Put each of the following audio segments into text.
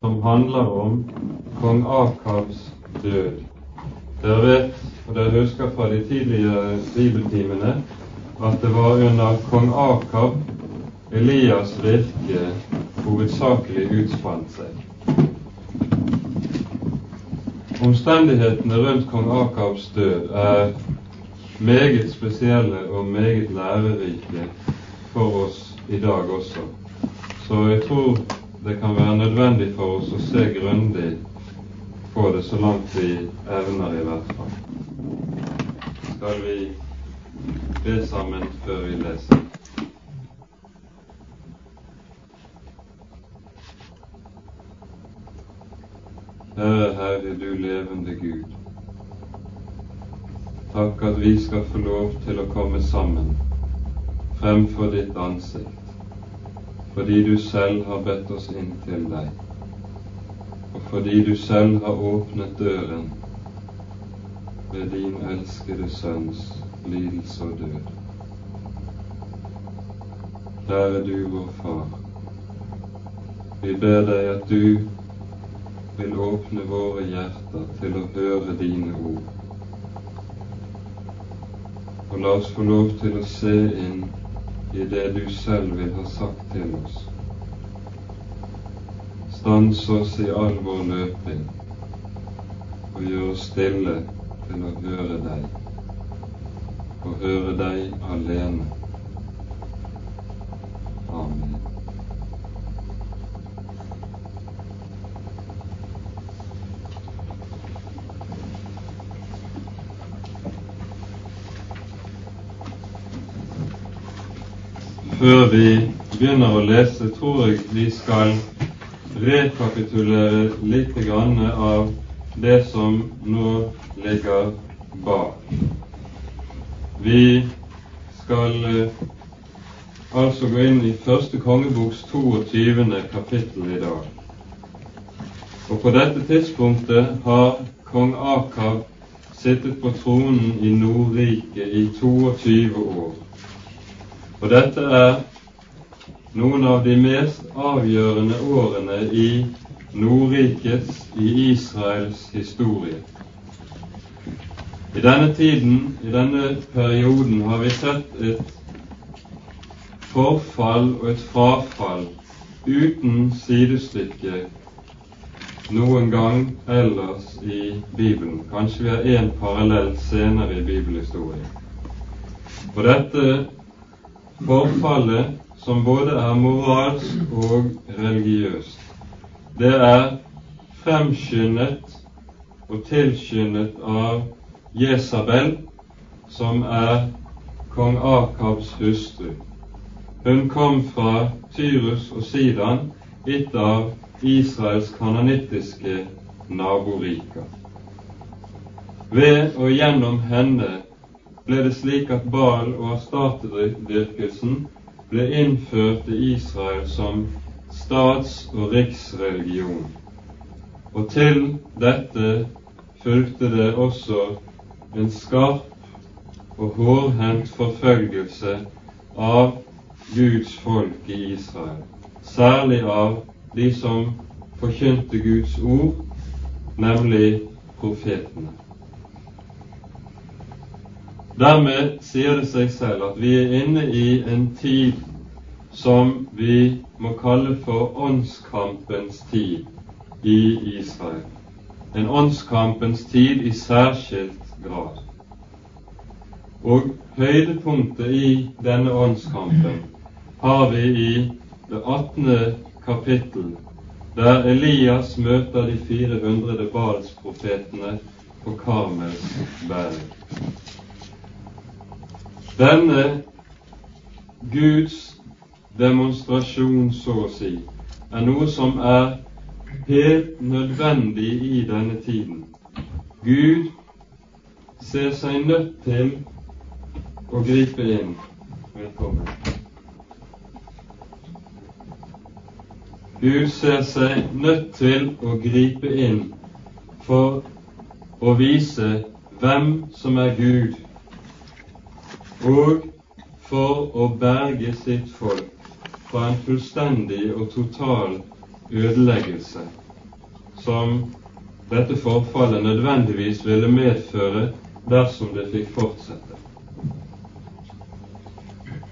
som handler om kong Akabs død. Dere vet, og dere husker fra de tidligere bibeltimene, at det var under kong Akab Elias' virke hovedsakelig utspant seg. Omstendighetene rundt kong Akabs død er meget spesielle og meget lærerike for oss i dag også. Så jeg tror det kan være nødvendig for oss å se grundig på det så langt vi evner, i hvert fall. Skal vi be sammen før vi leser? Herre, Herre, du levende Gud. Takk at vi skal få lov til å komme sammen fremfor ditt ansikt fordi du selv har bedt oss inn til deg, og fordi du selv har åpnet døren ved din elskede Sønns lidelse og død. Kjære du, vår Far, vi ber deg at du vil åpne våre hjerter til å høre dine ord. Og la oss få lov til å se inn i det du selv vil ha sagt til oss. Stans oss i all vår løping og gjør oss stille til å høre deg, og høre deg alene. Amen. Før vi begynner å lese, tror jeg vi skal rekapitulere litt av det som nå ligger bak. Vi skal eh, altså gå inn i første kongeboks 22. kapittel i dag. Og på dette tidspunktet har kong Akab sittet på tronen i Nordriket i 22 år. Og dette er noen av de mest avgjørende årene i Nordrikets, i Israels historie. I denne tiden, i denne perioden, har vi sett et forfall og et frafall uten sidestykke noen gang ellers i Bibelen. Kanskje vi har én parallell senere i bibelhistorien. Og dette Forfallet, som både er moralsk og religiøst, det er fremskyndet og tilskyndet av Jesabel, som er kong Akabs hustru. Hun kom fra Tyrus og Sidan, et av Israels kanonittiske naboriker. Ved og gjennom henne ble det slik at Baal og Astartedyrkelsen ble innført i Israel som stats- og riksreligion. Og til dette fulgte det også en skarp og hårhendt forfølgelse av Guds folk i Israel, særlig av de som forkynte Guds ord, nemlig profetene. Dermed sier det seg selv at vi er inne i en tid som vi må kalle for åndskampens tid i Israel. En åndskampens tid i særskilt grad. Og høydepunktet i denne åndskampen har vi i det 18. kapittel, der Elias møter de 400 Balsprofetene på Karmels berg. Denne Guds demonstrasjon, så å si, er noe som er helt nødvendig i denne tiden. Gud ser seg nødt til å gripe inn. Velkommen. Gud ser seg nødt til å gripe inn for å vise hvem som er Gud og for å berge sitt folk fra en fullstendig og total ødeleggelse som dette forfallet nødvendigvis ville medføre dersom det fikk fortsette.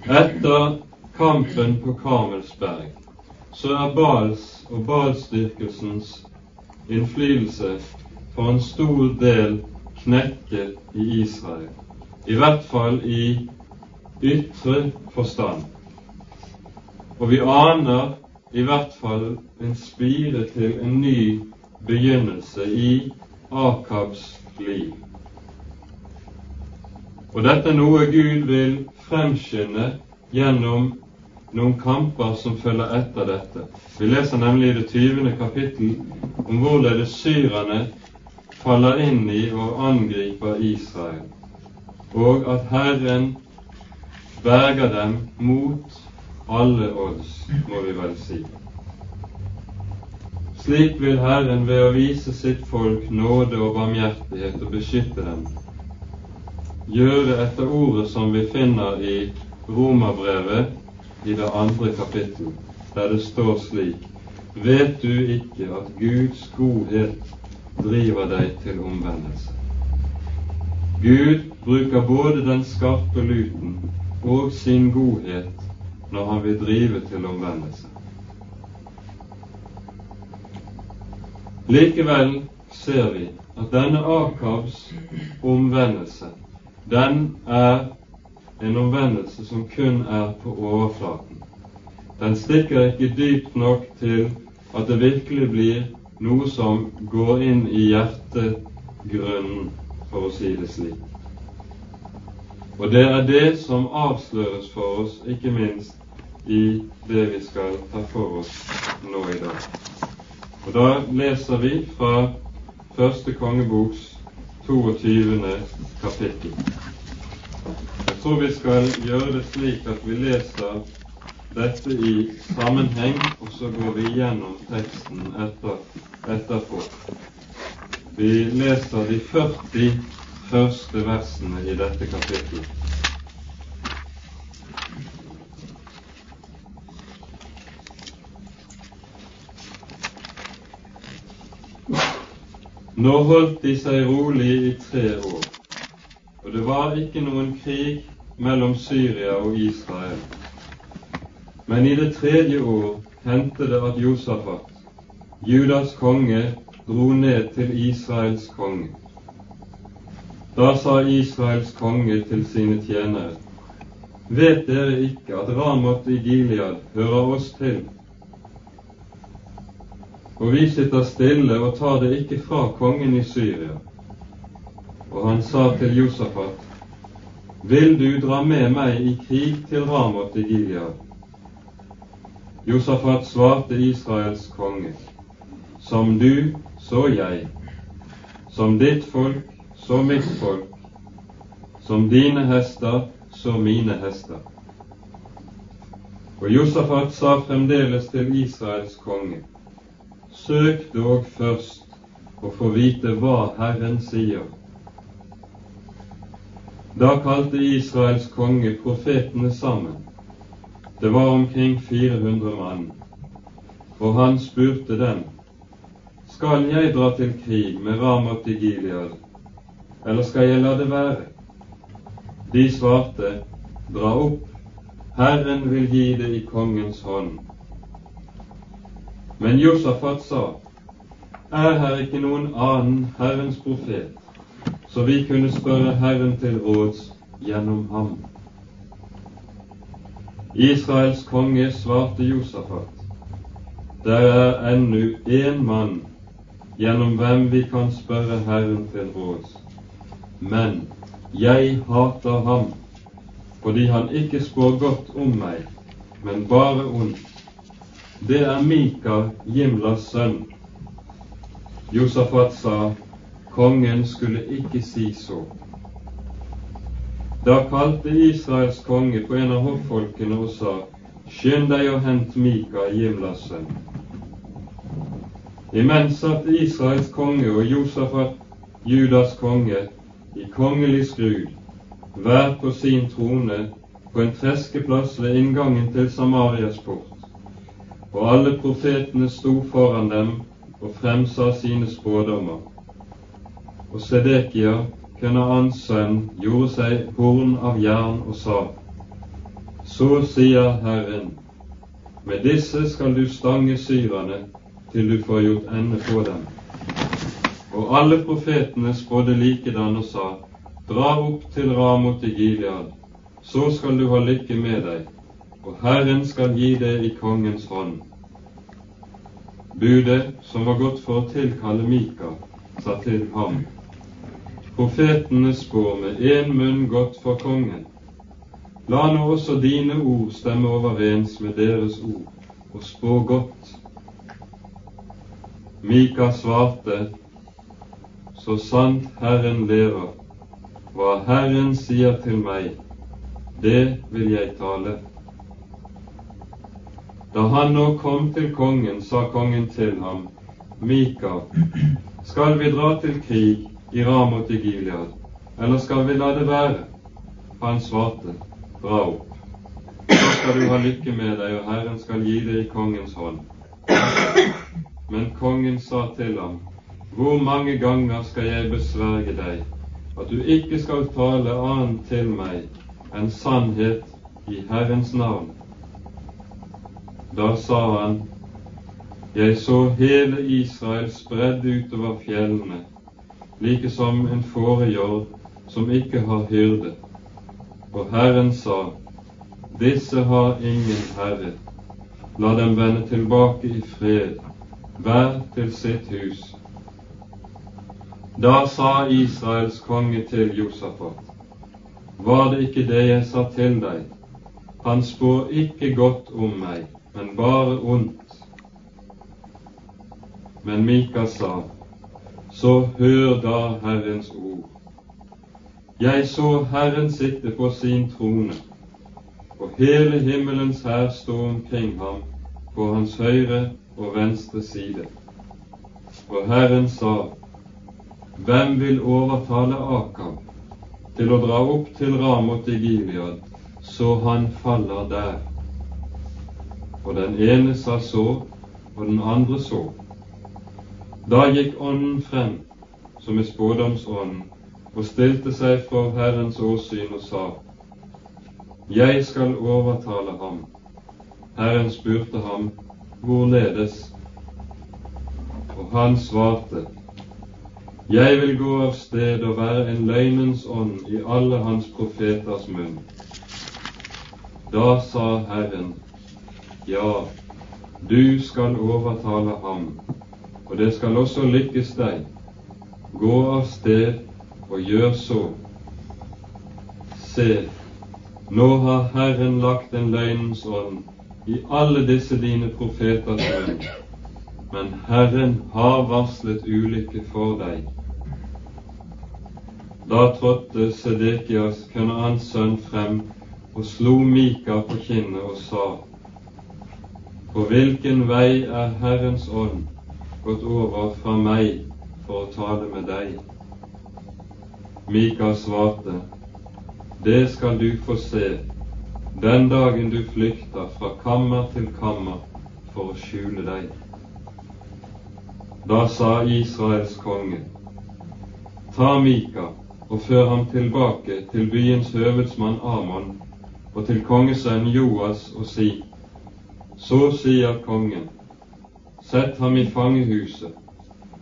Etter kampen på Karmelsberg så er Bals og Balsdyrkelsens innflytelse for en stor del knekket i Israel, i hvert fall i ytre forstand. Og vi aner i hvert fall en spire til en ny begynnelse i Akabs liv. Og dette er noe Gud vil fremskynde gjennom noen kamper som følger etter dette. Vi leser nemlig i det 20. kapittel om hvorledes syrerne faller inn i og angriper Israel, og at Herren berger dem mot alle odds, må vi vel si. Slik vil Herren ved å vise sitt folk nåde og barmhjertighet og beskytte dem, gjøre etter ordet som vi finner i Romerbrevet i det andre kapittel, der det står slik Vet du ikke at Guds godhet driver deg til omvendelse? Gud bruker både den skarpe luten og sin godhet når han vil drive til omvendelse. Likevel ser vi at denne Akabs omvendelse, den er en omvendelse som kun er på overflaten. Den stikker ikke dypt nok til at det virkelig blir noe som går inn i hjertegrunnen, for å si det slik. Og det er det som avsløres for oss, ikke minst i det vi skal ta for oss nå i dag. Og Da leser vi fra første kongeboks 22. kapittel. Jeg tror vi skal gjøre det slik at vi leser dette i sammenheng, og så går vi gjennom teksten etter, etterpå. Vi leser de 40 første versene i dette kapittelet. Nå holdt de seg rolig i tre år. Og det var ikke noen krig mellom Syria og Israel. Men i det tredje år hendte det at Josafat, Judas konge, dro ned til Israels konge. Da sa Israels konge til sine tjenere, Vet dere ikke at Ramot i Gilead hører oss til? Og vi sitter stille og tar det ikke fra kongen i Syria, og han sa til Josafat, Vil du dra med meg i krig til Ramot i Gilead? Josafat svarte Israels konge, Som du, så jeg. Som ditt folk, så mitt folk. Som dine hester, så mine hester. Og Josafat sa fremdeles til Israels konge, Søk dog først å få vite hva Herren sier da kalte Israels konge profetene sammen. Det var omkring 400 mann. Og han spurte dem, Skal jeg dra til krig med Ramat i Gilead, eller skal jeg la det være? De svarte, Dra opp, Herren vil gi det i kongens hånd. Men Josafat sa, Er her ikke noen annen Herrens profet? så vi kunne spørre Herren til råds gjennom ham. Israels konge svarte Josafat, der er ennå én mann gjennom hvem vi kan spørre Herren til råds. Men jeg hater ham fordi han ikke spår godt om meg, men bare ondt. Det er Mika, Jimlas sønn. Josafat sa, Kongen skulle ikke si så. Da kalte Israels konge på en av hoffolkene og sa, Skynd deg og hent Mika, Jimlas sønn. Imens satt Israels konge og Josafat, Judas konge, i kongelig skrud, hver på sin trone, på en treskeplass ved inngangen til Samarias port. Og alle profetene sto foran dem og fremsa sine spådommer. Og Sedekia, Kenaans sønn, gjorde seg horn av jern og sa:" Så sier Herren, med disse skal du stange syrerne til du får gjort ende på dem. Og alle profetene spådde likedan og sa:" Dra opp til Ramot i Gilead, så skal du ha lykke med deg, og Herren skal gi deg i kongens hånd. Budet som var gått for å tilkalle Mika, sa til ham, profetene spår med én munn godt for kongen. La nå også dine ord stemme overens med deres ord, og spå godt. Mika svarte, så sant Herren lever, hva Herren sier til meg, det vil jeg tale. Da han nå kom til kongen, sa kongen til ham, Mika, skal vi dra til krig i Ramot i Gilead, eller skal vi la det være? Han svarte, dra opp. Da skal du ha lykke med deg, og Herren skal gi det i kongens hånd. Men kongen sa til ham, hvor mange ganger skal jeg besverge deg, at du ikke skal tale annet til meg enn sannhet i Herrens navn? Da sa han, Jeg så hele Israel spredd utover fjellene, like som en fårejord som ikke har hyrde. Og Herren sa, Disse har ingen herre. La dem vende tilbake i fred, hver til sitt hus. Da sa Israels konge til Josafat, Var det ikke det jeg sa til deg? Han spår ikke godt om meg men bare ondt. Men Mika sa, så hør da Herrens ord. Jeg så Herren sitte på sin trone, og hele himmelens hær stå omkring ham på hans høyre og venstre side. Og Herren sa, Hvem vil overtale Akab til å dra opp til Ramot i Gilead, så han faller der? Og den ene sa så, og den andre så. Da gikk Ånden frem, som er spådomsånden, og stilte seg for Herrens åsyn og sa, Jeg skal overtale ham. Herren spurte ham, Hvorledes? Og han svarte, Jeg vil gå av sted og være en løgnens ånd i alle hans profeters munn. Da sa Herren, ja, du skal overtale ham, og det skal også lykkes deg. Gå av sted og gjør så. Se, nå har Herren lagt en løgnens ånd i alle disse dine profeters munn, men Herren har varslet ulykke for deg. Da trådte Sedekias, Kønaans sønn, frem og slo Mika på kinnet og sa:" På hvilken vei er Herrens ånd gått over fra meg for å tale med deg? Mika svarte, Det skal du få se den dagen du flykter fra kammer til kammer for å skjule deg. Da sa Israels konge, Ta Mika og før ham tilbake til byens høvedsmann Amon og til kongesønnen Joas og si:" Så sier kongen, sett ham i fangehuset,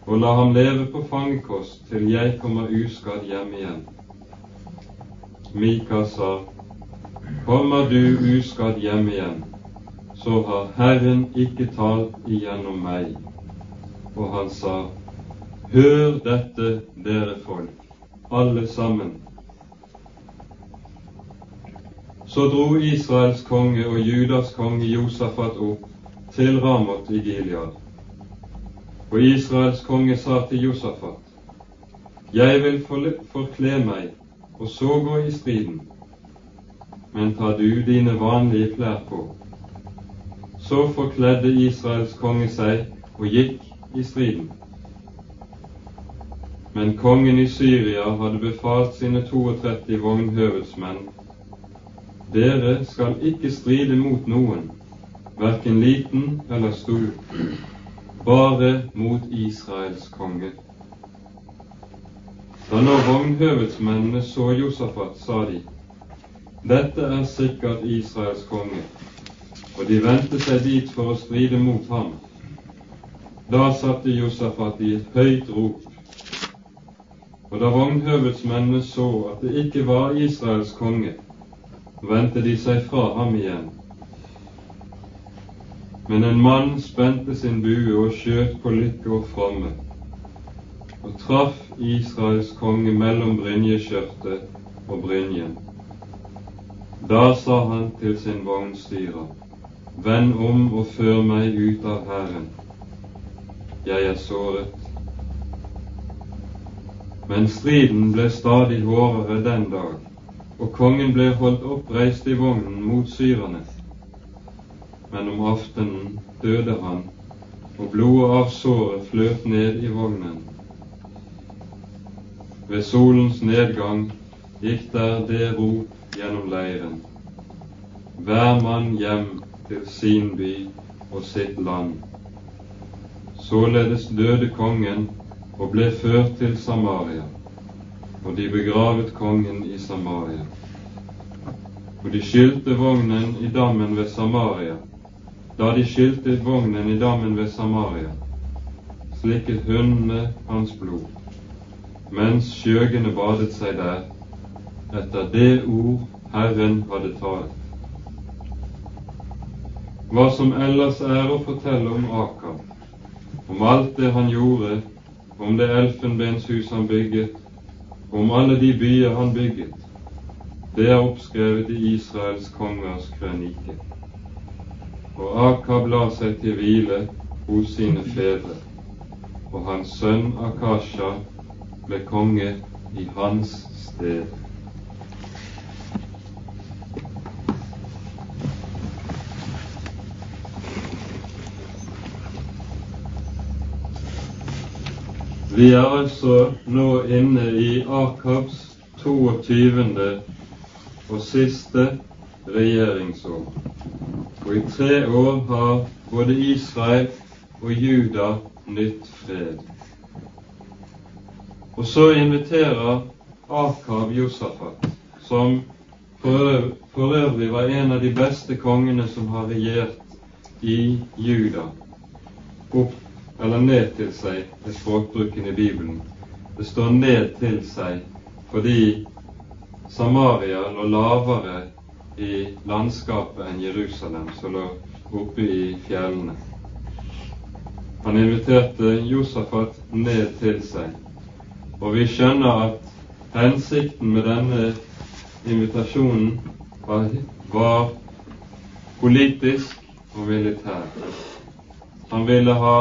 og la ham leve på fangekost til jeg kommer uskadd hjem igjen. Mika sa, kommer du uskadd hjem igjen, så har Herren ikke talt igjennom meg. Og han sa, hør dette, dere folk, alle sammen. Så dro Israels konge og Judas konge Josafat opp til Ramot i Gilead. Og Israels konge sa til Josafat, Jeg vil forkle meg og så gå i striden, men ta du dine vanlige klær på. Så forkledde Israels konge seg og gikk i striden. Men kongen i Syria hadde befalt sine 32 vognhøvedsmenn dere skal ikke stride mot noen, verken liten eller stor. bare mot Israels konge. Da nå vognhøvedsmennene så Josafat, sa de, dette er sikkert Israels konge, og de vendte seg dit for å stride mot ham. Da satte Josafat i et høyt rop, og da vognhøvedsmennene så at det ikke var Israels konge, vendte de seg fra ham igjen. Men en mann spente sin bue og skjøt på lykke og fromme, og traff Israels konge mellom brynjeskjørtet og brynjen. Da sa han til sin vognstyrer, Vend om og før meg ut av hæren. Jeg er såret. Men striden ble stadig hårdere den dag, og kongen ble holdt oppreist i vognen mot syrerne. Men om aftenen døde han, og blodet av såret fløt ned i vognen. Ved solens nedgang gikk der det rop gjennom leiren. Hver mann hjem til sin by og sitt land. Således døde kongen og ble ført til Samaria, og de begravet kongen i Samaria. Og de skylte vognen i dammen ved Samaria. Da de skylte vognen i dammen ved Samaria, slikket hundene hans blod mens skjøgene badet seg der, etter det ord Herren hadde talt. Hva som ellers er å fortelle om Akab, om alt det han gjorde, om det elfenbenshus han bygget, om alle de byer han bygget, det er oppskrevet i Israels kongers krønike. Og Akab la seg til hvile hos sine fedre, og hans sønn Akasha ble konge i hans sted. Vi er altså nå inne i Akabs 22. og siste regjeringsår. Og i tre år har både Israel og Juda nytt fred. Og så inviterer Akab Josafat, som for øvrig var en av de beste kongene som har regjert i Juda, opp eller ned til seg er språkbruken i Bibelen. Det står 'ned til seg' fordi Samaria lå lavere i landskapet enn Jerusalem, som lå oppe i fjellene. Han inviterte Josafat ned til seg, og vi skjønner at hensikten med denne invitasjonen var, var politisk og militær. Han ville ha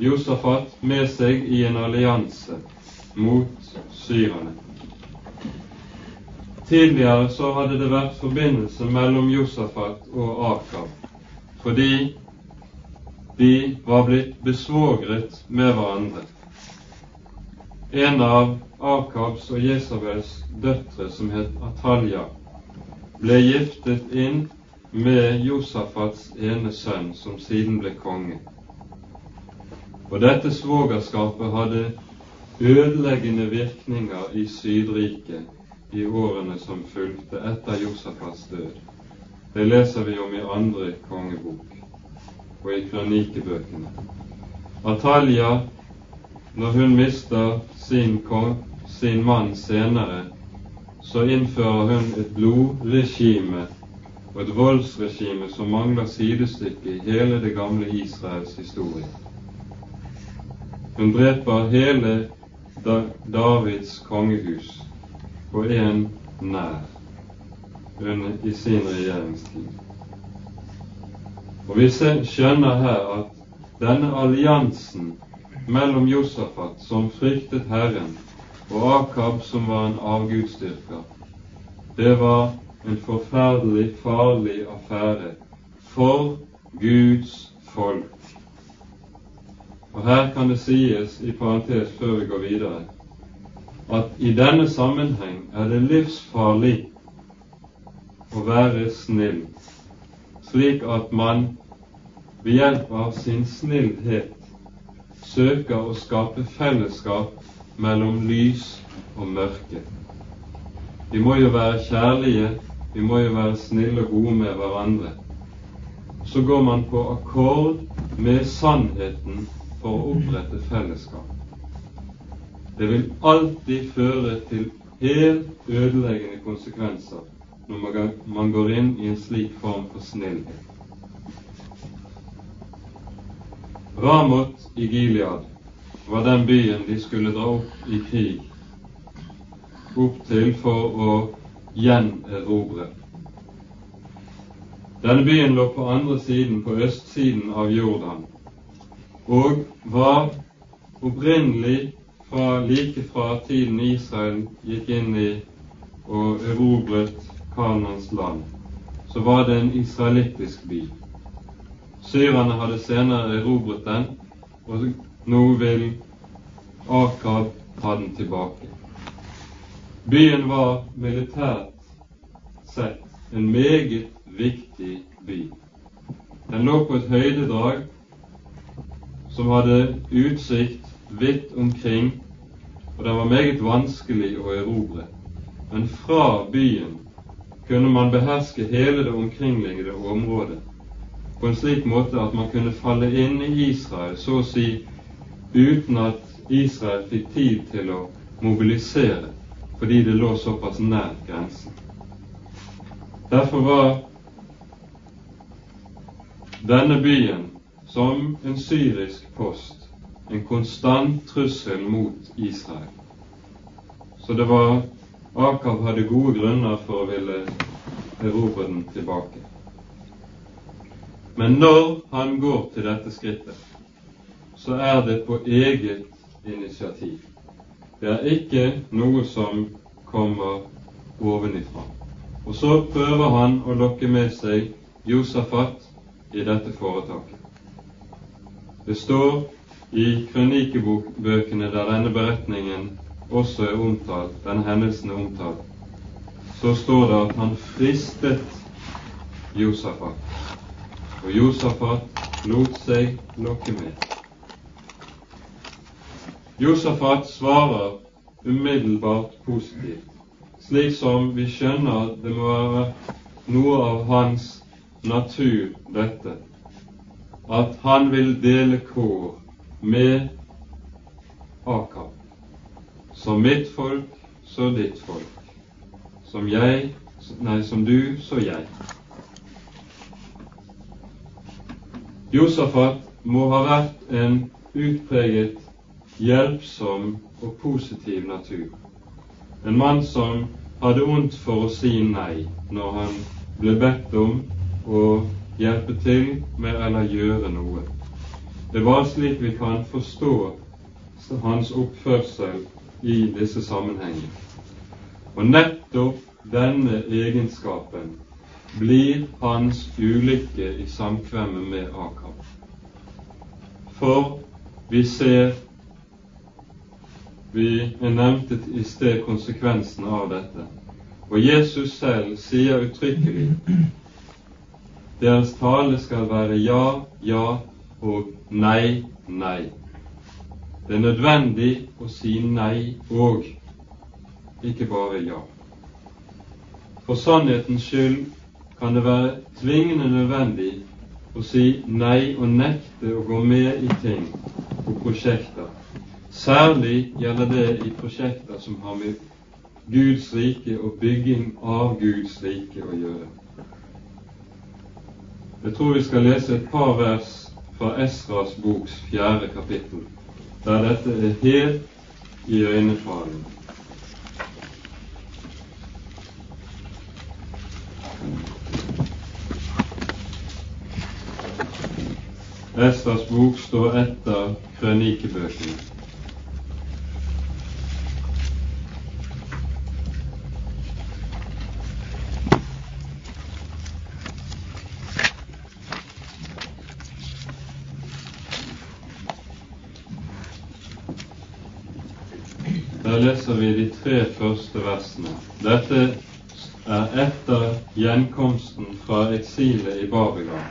Josafat med seg i en allianse mot syrerne. Tidligere så hadde det vært forbindelse mellom Josafat og Akab, fordi de var blitt besvogret med hverandre. En av Akabs og Jesabels døtre, som het Atalja, ble giftet inn med Josafats ene sønn, som siden ble konge. Og dette svogerskapet hadde ødeleggende virkninger i Sydriket i årene som fulgte etter Josafats død. Det leser vi om i andre kongebok og i kronikebøkene. Atalja når hun mister sin, sin mann senere, så innfører hun et blodregime og et voldsregime som mangler sidestykke i hele det gamle Israels historie. Hun dreper hele Davids kongehus på en nær i sin regjeringstid. Og Vi skjønner her at denne alliansen mellom Josafat, som fryktet Herren, og Akab, som var en avgudsdyrker. Det var en forferdelig farlig affære for Guds folk. Og her kan det sies, i parentes før vi går videre, at i denne sammenheng er det livsfarlig å være snill, slik at man ved hjelp av sin snillhet søker å skape fellesskap mellom lys og mørke. Vi må jo være kjærlige, vi må jo være snille og gode med hverandre. Så går man på akkord med sannheten for å opprette fellesskap. Det vil alltid føre til helt ødeleggende konsekvenser når man går inn i en slik form for snillhet. Ramot i Gilead var den byen de skulle dra opp i krig, opp til for å gjenerobre. Denne byen lå på andre siden, på østsiden av Jordan, og var opprinnelig fra, like fra tiden Israel gikk inn i og erobret Kanans land, så var det en israelittisk by. Syrerne hadde senere erobret den, og nå vil Akab ta den tilbake. Byen var militært sett en meget viktig by. Den lå på et høydedrag som hadde utsikt vidt omkring, og den var meget vanskelig å erobre. Men fra byen kunne man beherske hele det omkringliggende området på en slik måte at man kunne falle inn i Israel, så å si uten at Israel fikk tid til å mobilisere, fordi det lå såpass nær grensen. Derfor var denne byen som en syrisk post en konstant trussel mot Israel. Så det var Akab hadde gode grunner for å ville erobre den tilbake. Men når han går til dette skrittet, så er det på eget initiativ. Det er ikke noe som kommer ovenifra. Og så prøver han å lokke med seg Josafat i dette foretaket. Det står i krønikebøkene der denne beretningen også er omtalt, denne hendelsen er omtalt, så står det at han fristet Josafat, og Josafat lot seg lokke med. Josafat svarer umiddelbart positivt, slik som vi skjønner det må være noe av hans natur, dette, at han vil dele kår med Akab. Som mitt folk, så ditt folk. Som jeg, nei, som du, så jeg. Josafat må ha vært en utpreget hjelpsom og positiv natur. En mann som hadde ondt for å si nei når han ble bedt om å hjelpe til med eller gjøre noe. Det var slik vi kan forstå hans oppførsel i disse sammenhengene. Og nettopp denne egenskapen blir hans ulykke i samkvemmet med Akab. For vi ser Vi nevnte i sted konsekvensene av dette. Og Jesus selv sier uttrykkelig deres tale skal være ja, ja og nei, nei. Det er nødvendig å si nei og, ikke bare ja. For sannhetens skyld kan det være tvingende nødvendig å si nei og nekte å gå med i ting og prosjekter. Særlig gjelder det i prosjekter som har med Guds rike og bygging av Guds rike å gjøre. Jeg tror vi skal lese et par vers fra Esras boks fjerde kapittel der dette er helt i øynefallene. Esras bok står etter krønikebøkene. leser vi de tre første versene. Dette er etter gjenkomsten fra eksilet i Babylon.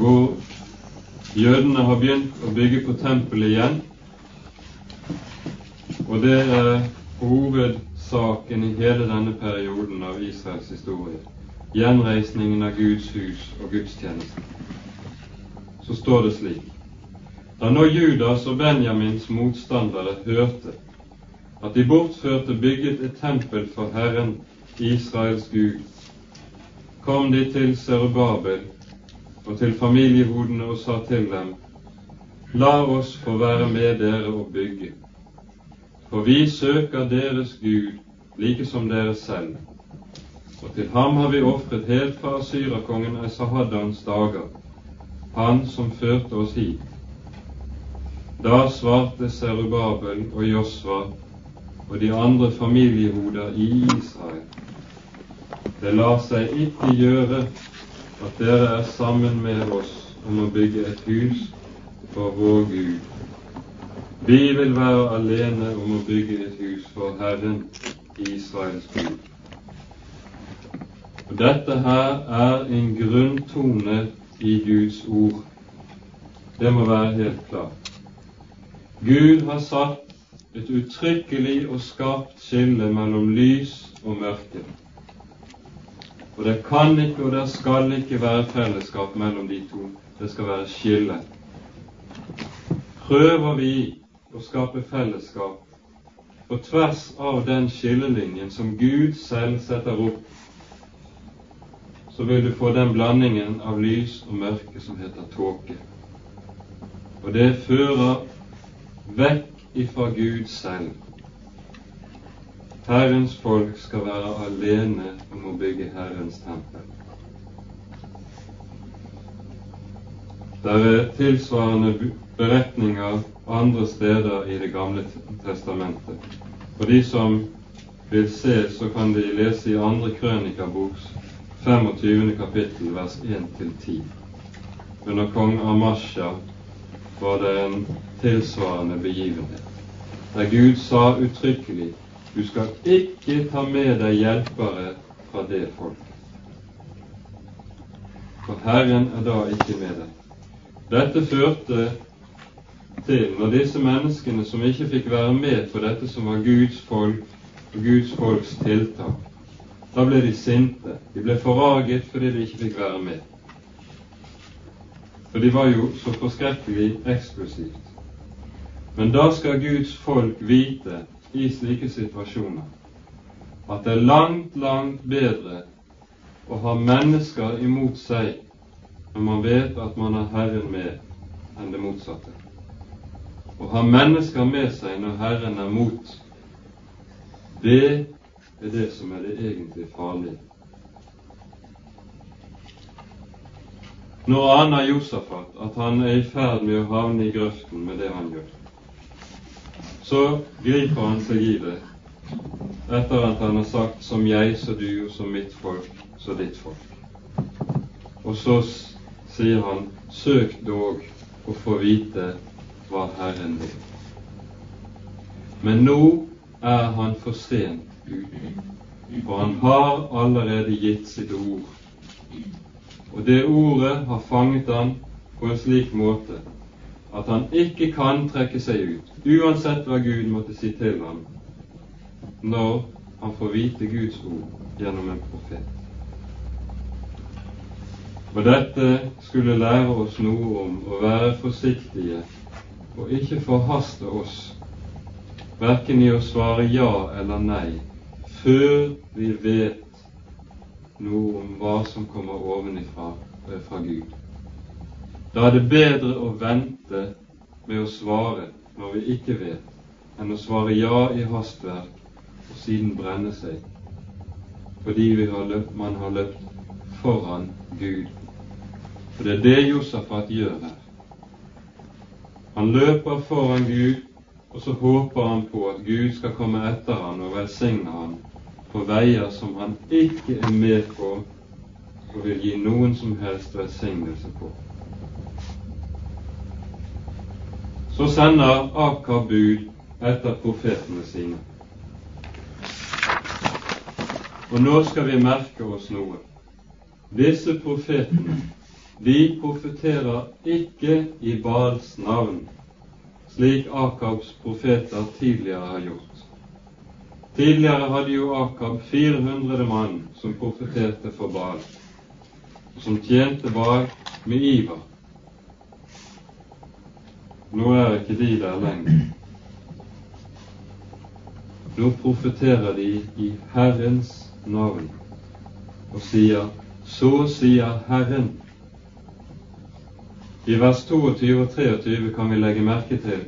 hvor jødene har begynt å bygge på tempelet igjen. Og det er hovedsaken i hele denne perioden av Israels historie. Gjenreisningen av Guds hus og gudstjenesten. Så står det slik Da nå Judas og Benjamins motstandere hørte at de bortførte bygget et tempel for Herren, Israels Gud, kom de til Serubabel og til familiehodene og sa til dem:" La oss få være med dere og bygge, for vi søker deres Gud like som dere selv, og til ham har vi ofret helt fra syrakongen Esahaddans dager, han som førte oss hit. Da svarte Serubabel og Josva og de andre familiehoder i Israel. Det lar seg ikke gjøre at dere er sammen med oss om å bygge et hus for vår Gud. Vi vil være alene om å bygge et hus for Herren, Israels Gud. Og Dette her er en grunntone i Guds ord. Det må være helt klart. Gud har satt et uttrykkelig og skarpt skille mellom lys og mørke. Og det kan ikke og det skal ikke være fellesskap mellom de to. Det skal være skille. Prøver vi å skape fellesskap på tvers av den skillelinjen som Gud selv setter opp, så vil du få den blandingen av lys og mørke som heter tåke. Og det fører vekk ifra Gud selv. Herrens folk skal være alene om å bygge Herrens tempel. Det er tilsvarende beretninger andre steder i Det gamle testamentet. For de som vil se, så kan de lese i andre krønikaboks 25. kapittel, vers 1-10. Under kong Amasha var det en tilsvarende begivenhet, der Gud sa uttrykkelig du skal ikke ta med deg hjelpere fra det folket. For Herren er da ikke med deg. Dette førte til, når disse menneskene som ikke fikk være med på dette som var Guds folk og Guds folks tiltak, da ble de sinte. De ble forraget fordi de ikke fikk være med. For de var jo så forskrekkelig eksklusivt. Men da skal Guds folk vite i slike situasjoner at det er langt, langt bedre å ha mennesker imot seg når man vet at man har Herren med, enn det motsatte. Å ha mennesker med seg når Herren er mot, det er det som er det egentlig farlige. Nå aner Josafat at han er i ferd med å havne i grøften med det han gjør. Så griper han seg i det etter at han har sagt 'som jeg, så du, og som mitt folk, så ditt folk'. Og så sier han 'søk dog å få vite hva Herren vil'. Men nå er han for sent ute, for han har allerede gitt sitt ord og det ordet har fanget han på en slik måte at han ikke kan trekke seg ut, uansett hva Gud måtte si til ham, når han får vite Guds ord gjennom en profet. Og dette skulle lære oss noe om å være forsiktige og ikke forhaste oss, verken i å svare ja eller nei, før vi vet noe om hva som kommer ovenifra eh, fra Gud. Da er det bedre å vente med å svare når vi ikke vet, enn å svare ja i hastverk og siden brenne seg, fordi har løpt, man har løpt foran Gud. For det er det Josafat gjør her. Han løper foran Gud, og så håper han på at Gud skal komme etter ham og velsigne ham på veier som han ikke er med på og vil gi noen som helst velsignelse på. Så sender Akab bud etter profetene sine. Og nå skal vi merke oss noe. Disse profetene de profeterer ikke i Baals navn, slik Akabs profeter tidligere har gjort. Tidligere hadde jo Akab 400 mann som profeterte for Baal, og som tjente Baal med iver. Nå er ikke de der lenger. Nå profeterer de i Herrens navn og sier Så sier Herren i vers 22 og 23 kan vi legge merke til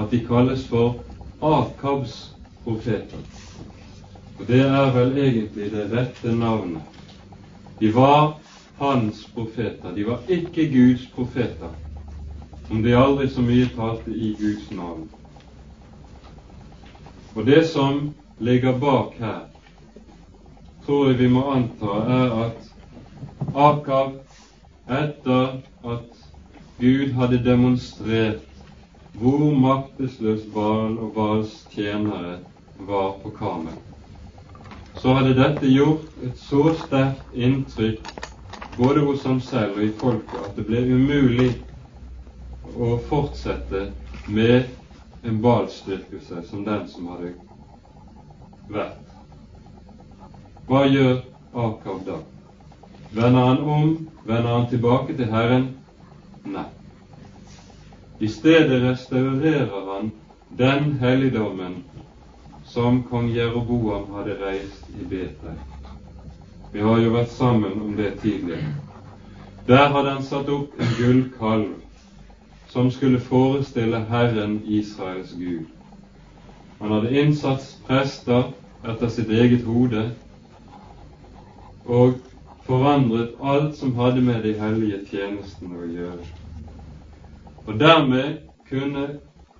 at de kalles for Akabs profeter. Og det er vel egentlig det rette navnet. De var hans profeter, de var ikke Guds profeter, om de aldri så mye talte i Guds navn. Og det som ligger bak her, tror jeg vi må anta, er at Akab, etter at Gud hadde demonstrert hvor maktesløs Baal og Baals tjenere var på Karmel. Så hadde dette gjort et så sterkt inntrykk både hos ham selv og i folket at det ble umulig å fortsette med en balstyrkelse som den som hadde vært. Hva gjør Akav da? Vender han om? Vender han tilbake til Herren? Nei. I stedet restaurerer han den helligdommen som kong Jeroboam hadde reist i Betel. Vi har jo vært sammen om det tidligere. Der hadde han satt opp en gullkalv som skulle forestille Herren Israels Gud. Han hadde innsatt prester etter sitt eget hode og forandret alt som hadde med de hellige tjenestene å gjøre. Og dermed kunne,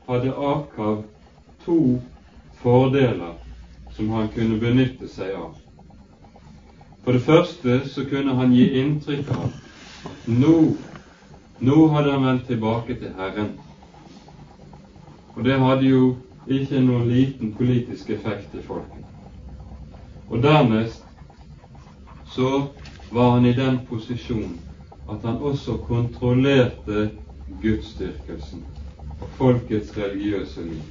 hadde Akav to fordeler som han kunne benytte seg av. For det første så kunne han gi inntrykk av nå, nå hadde han vendt tilbake til Herren. Og det hadde jo ikke noen liten politisk effekt i folket. Og dernest så var han i den posisjonen at han også kontrollerte gudsdyrkelsen og folkets religiøse liv.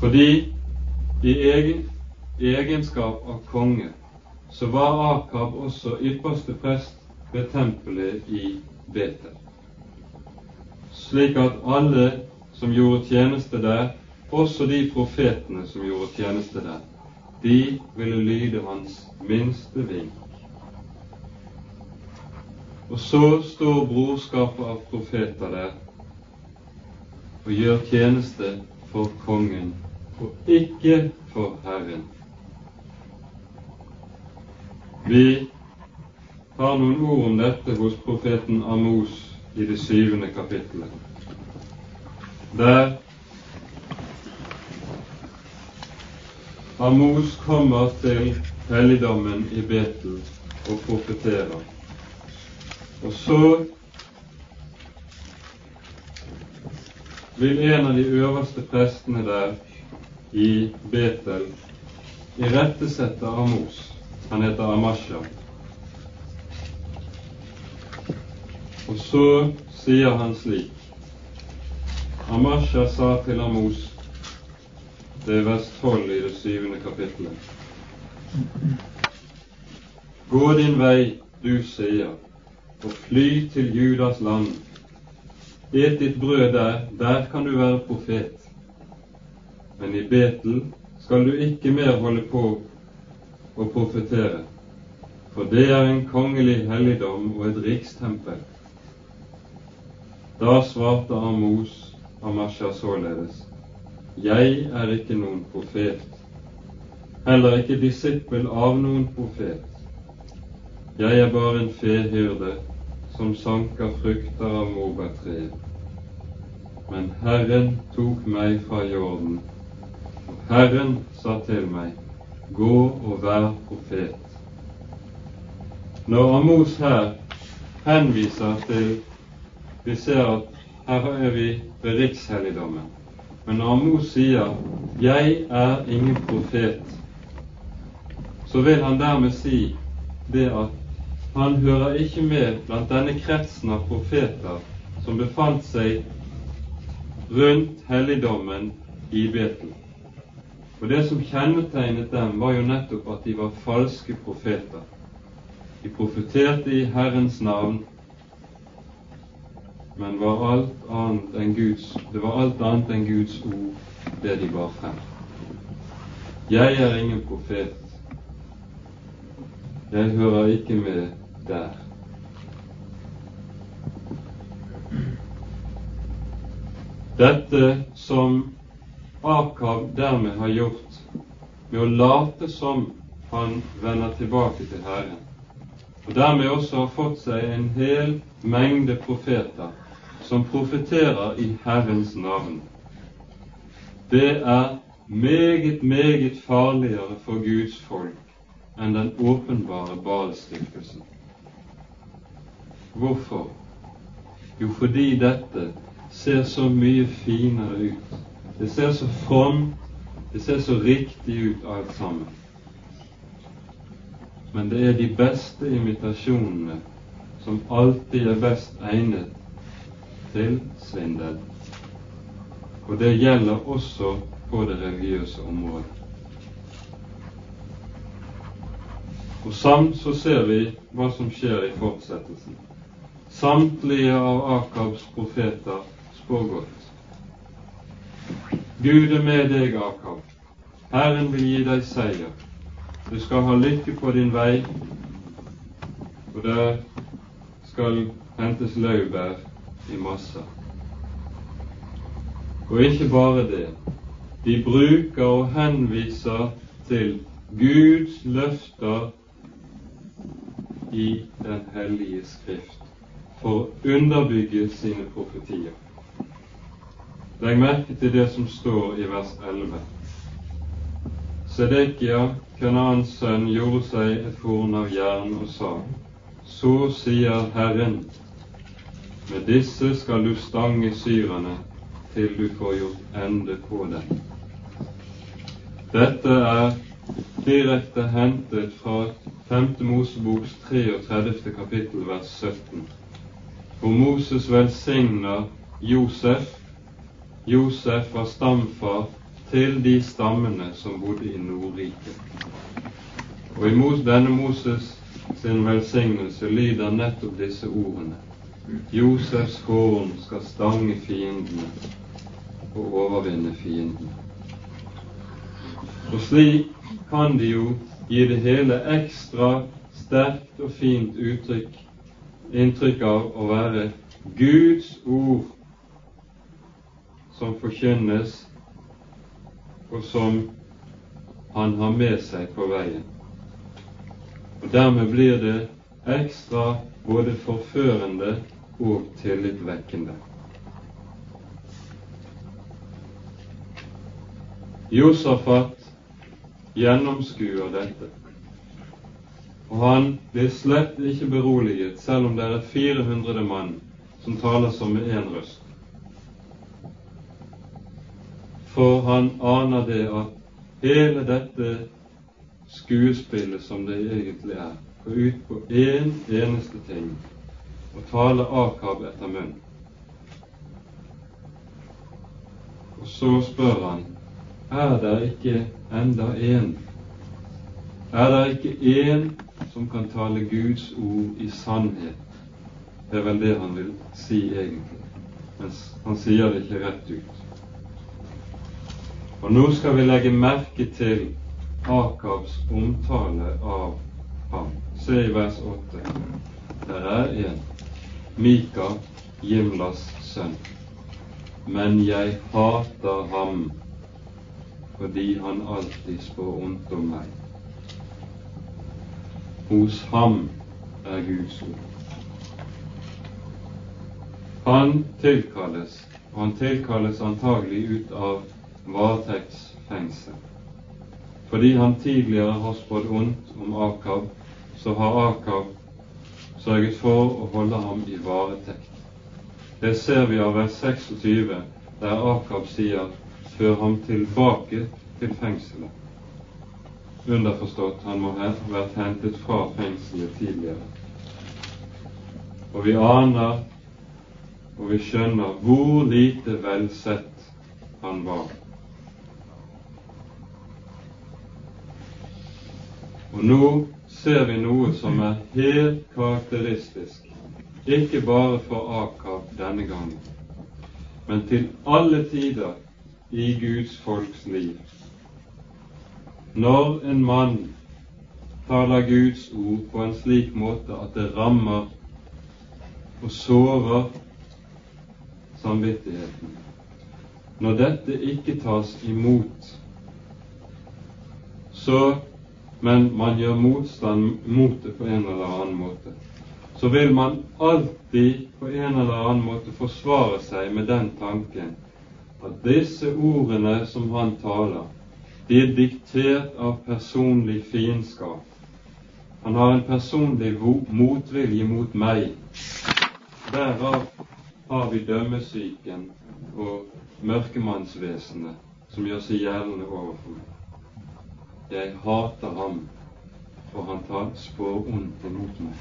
Fordi i egen, egenskap av konge så var Akab også ypperste prest ved tempelet i Betel. Slik at alle som gjorde tjeneste der, også de profetene som gjorde tjeneste der, de ville lyde hans minste vink. Og så står brorskapet av profeter der og gjør tjeneste for kongen og ikke for Herren. Vi har noen ord om dette hos profeten Amos i det syvende kapittelet. Der Amos kommer til helligdommen i Betel og profeterer. Og så vil en av de øverste prestene der i Betel irettesette Amos. Han heter Amasha. Og så sier han slik Amasha sa til Amos det er vers 12 i det syvende kapittelet. Gå din vei, du sier, og fly til Judas land. Et ditt brød der, der kan du være profet. Men i Betel skal du ikke mer holde på å profetere, for det er en kongelig helligdom og et rikstempel. Da svarte Amos Amasha således. Jeg er ikke noen profet, heller ikke disippel av noen profet. Jeg er bare en fehyrde som sanker frukter av morbærtreet. Men Herren tok meg fra jorden, og Herren sa til meg, gå og vær profet. Når Amos her henviser til Vi ser at her er vi ved rikshelligdommen. Men når Amos sier 'Jeg er ingen profet', så vil han dermed si det at han hører ikke med blant denne kretsen av profeter som befant seg rundt helligdommen i Betel. Og det som kjennetegnet dem, var jo nettopp at de var falske profeter. De profeterte i Herrens navn, men var alt annet enn Guds, det var alt annet enn Guds ord, det de bar frem. Jeg er ingen profet. Jeg hører ikke med der. Dette som Akab dermed har gjort med å late som han vender tilbake til Herren, og dermed også har fått seg en hel mengde profeter som profeterer i Herrens navn, det er meget, meget farligere for Guds folk enn den åpenbare balstiftelsen. Hvorfor? Jo, fordi dette ser så mye finere ut. Det ser så fromt, det ser så riktig ut alt sammen. Men det er de beste imitasjonene som alltid er best egnet til svindel. Og det gjelder også på det religiøse området. Og samt så ser vi hva som skjer i fortsettelsen. Samtlige av Akabs profeter spår godt. Gud er med deg, Akab. Herren vil gi deg seier. Du skal ha lykke på din vei, og der skal hentes laurbær i masser. Og ikke bare det. De bruker og henviser til Guds løfter i Den hellige Skrift for å underbygge sine profetier. Legg merke til det som står i vers 11. Sedekia, Kanans sønn, gjorde seg et horn av jern og sa:" Så sier Herren, med disse skal du stange syrerne til du får gjort ende på dem. Dette er direkte hentet fra 5. Moseboks 33. kapittel vers 17 hvor Moses velsigner Josef. Josef var stamfar til de stammene som bodde i Nordriket. Og i denne Moses sin velsignelse lyder nettopp disse ordene. Josefs horn skal stange fiendene og overvinne fiendene. Og slik kan de jo gi det hele ekstra sterkt og fint uttrykk inntrykk av å være Guds ord som forkynnes, og som han har med seg på veien. Og Dermed blir det ekstra både forførende og tillitvekkende. Josafat gjennomskuer dette. Og han blir slett ikke beroliget, selv om det er 400 mann som taler som med én røst. For han aner det at hele dette skuespillet som det egentlig er, går ut på én en eneste ting å tale Akab etter munnen. Og så spør han er det ikke enda én? Er det ikke én som kan tale Guds ord i sannhet. Det er vel det han vil si egentlig, mens han sier det ikke rett ut. Og nå skal vi legge merke til Akabs omtale av ham. Se i vers 8. Der er en, Mika, Jimlas sønn. Men jeg hater ham fordi han alltid spår ondt om meg. Hos ham er Guds ord. Han tilkalles, og han tilkalles antagelig ut av varetektsfengsel. Fordi han tidligere har spådd ondt om Akab, så har Akab sørget for å holde ham i varetekt. Det ser vi av vers 26, der Akab sier 'før ham tilbake til fengselet'. Underforstått han må ha vært hentet fra fengselet tidligere. og vi aner og vi skjønner hvor lite velsett han var. Og nå ser vi noe som er helt karakteristisk, ikke bare for Akab denne gangen, men til alle tider i Guds folks liv. Når en mann taler Guds ord på en slik måte at det rammer og sårer samvittigheten, når dette ikke tas imot, så men man gjør motstand mot det på en eller annen måte, så vil man alltid på en eller annen måte forsvare seg med den tanken at disse ordene som han taler, de er diktert av personlig fiendskap. Han har en personlig motvilje mot meg. Derav har vi dømmesyken og mørkemannsvesenet som gjør seg gjeldende overfor meg. Jeg hater ham, for han tar spår ondt imot meg.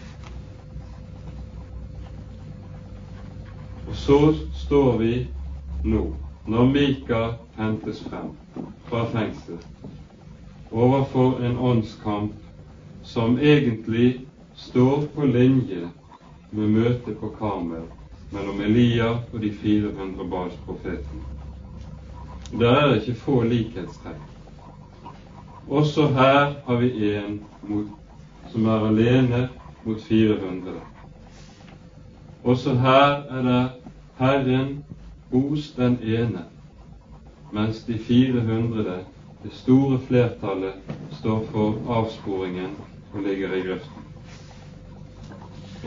Og så står vi nå, når Mika hentes frem fra fengsel, overfor en åndskamp som egentlig står på linje med møtet på Karmel mellom Elia og de 400 barns profeten. Det er ikke få likhetstrekk. Også her har vi en som er alene mot 400. Også her er det Herren hos den ene, mens de 400, det store flertallet, står for avsporingen og ligger i grøften.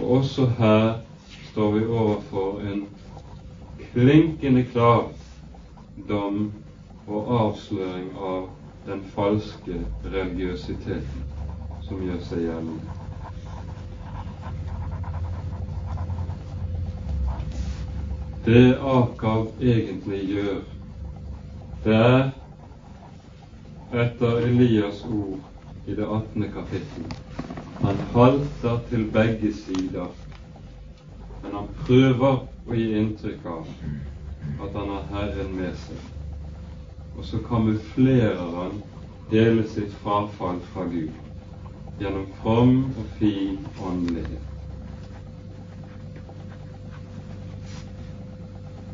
Og også her står vi overfor en klinkende klar dom og avsløring av den falske religiøsiteten som gjør seg gjeldende. Det Akav egentlig gjør, det er etter Elias ord i det 18. kapittelet, Han halter til begge sider, men han prøver å gi inntrykk av at han har Herren med seg og så kamuflerer han hele sitt frafall fra Gud gjennom from og fin åndelighet.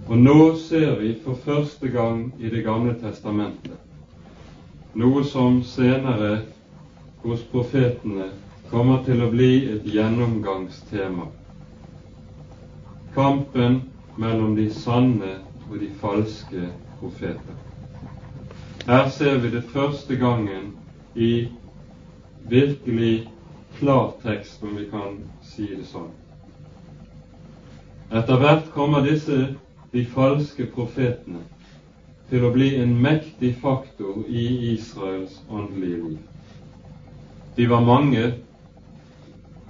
Og nå ser vi for første gang i Det gamle testamentet noe som senere hos profetene kommer til å bli et gjennomgangstema. Kampen mellom de sanne og de falske profeter. Her ser vi det første gangen i virkelig klartekst, om vi kan si det sånn. Etter hvert kommer disse, de falske profetene, til å bli en mektig faktor i Israels åndelige liv. De var mange,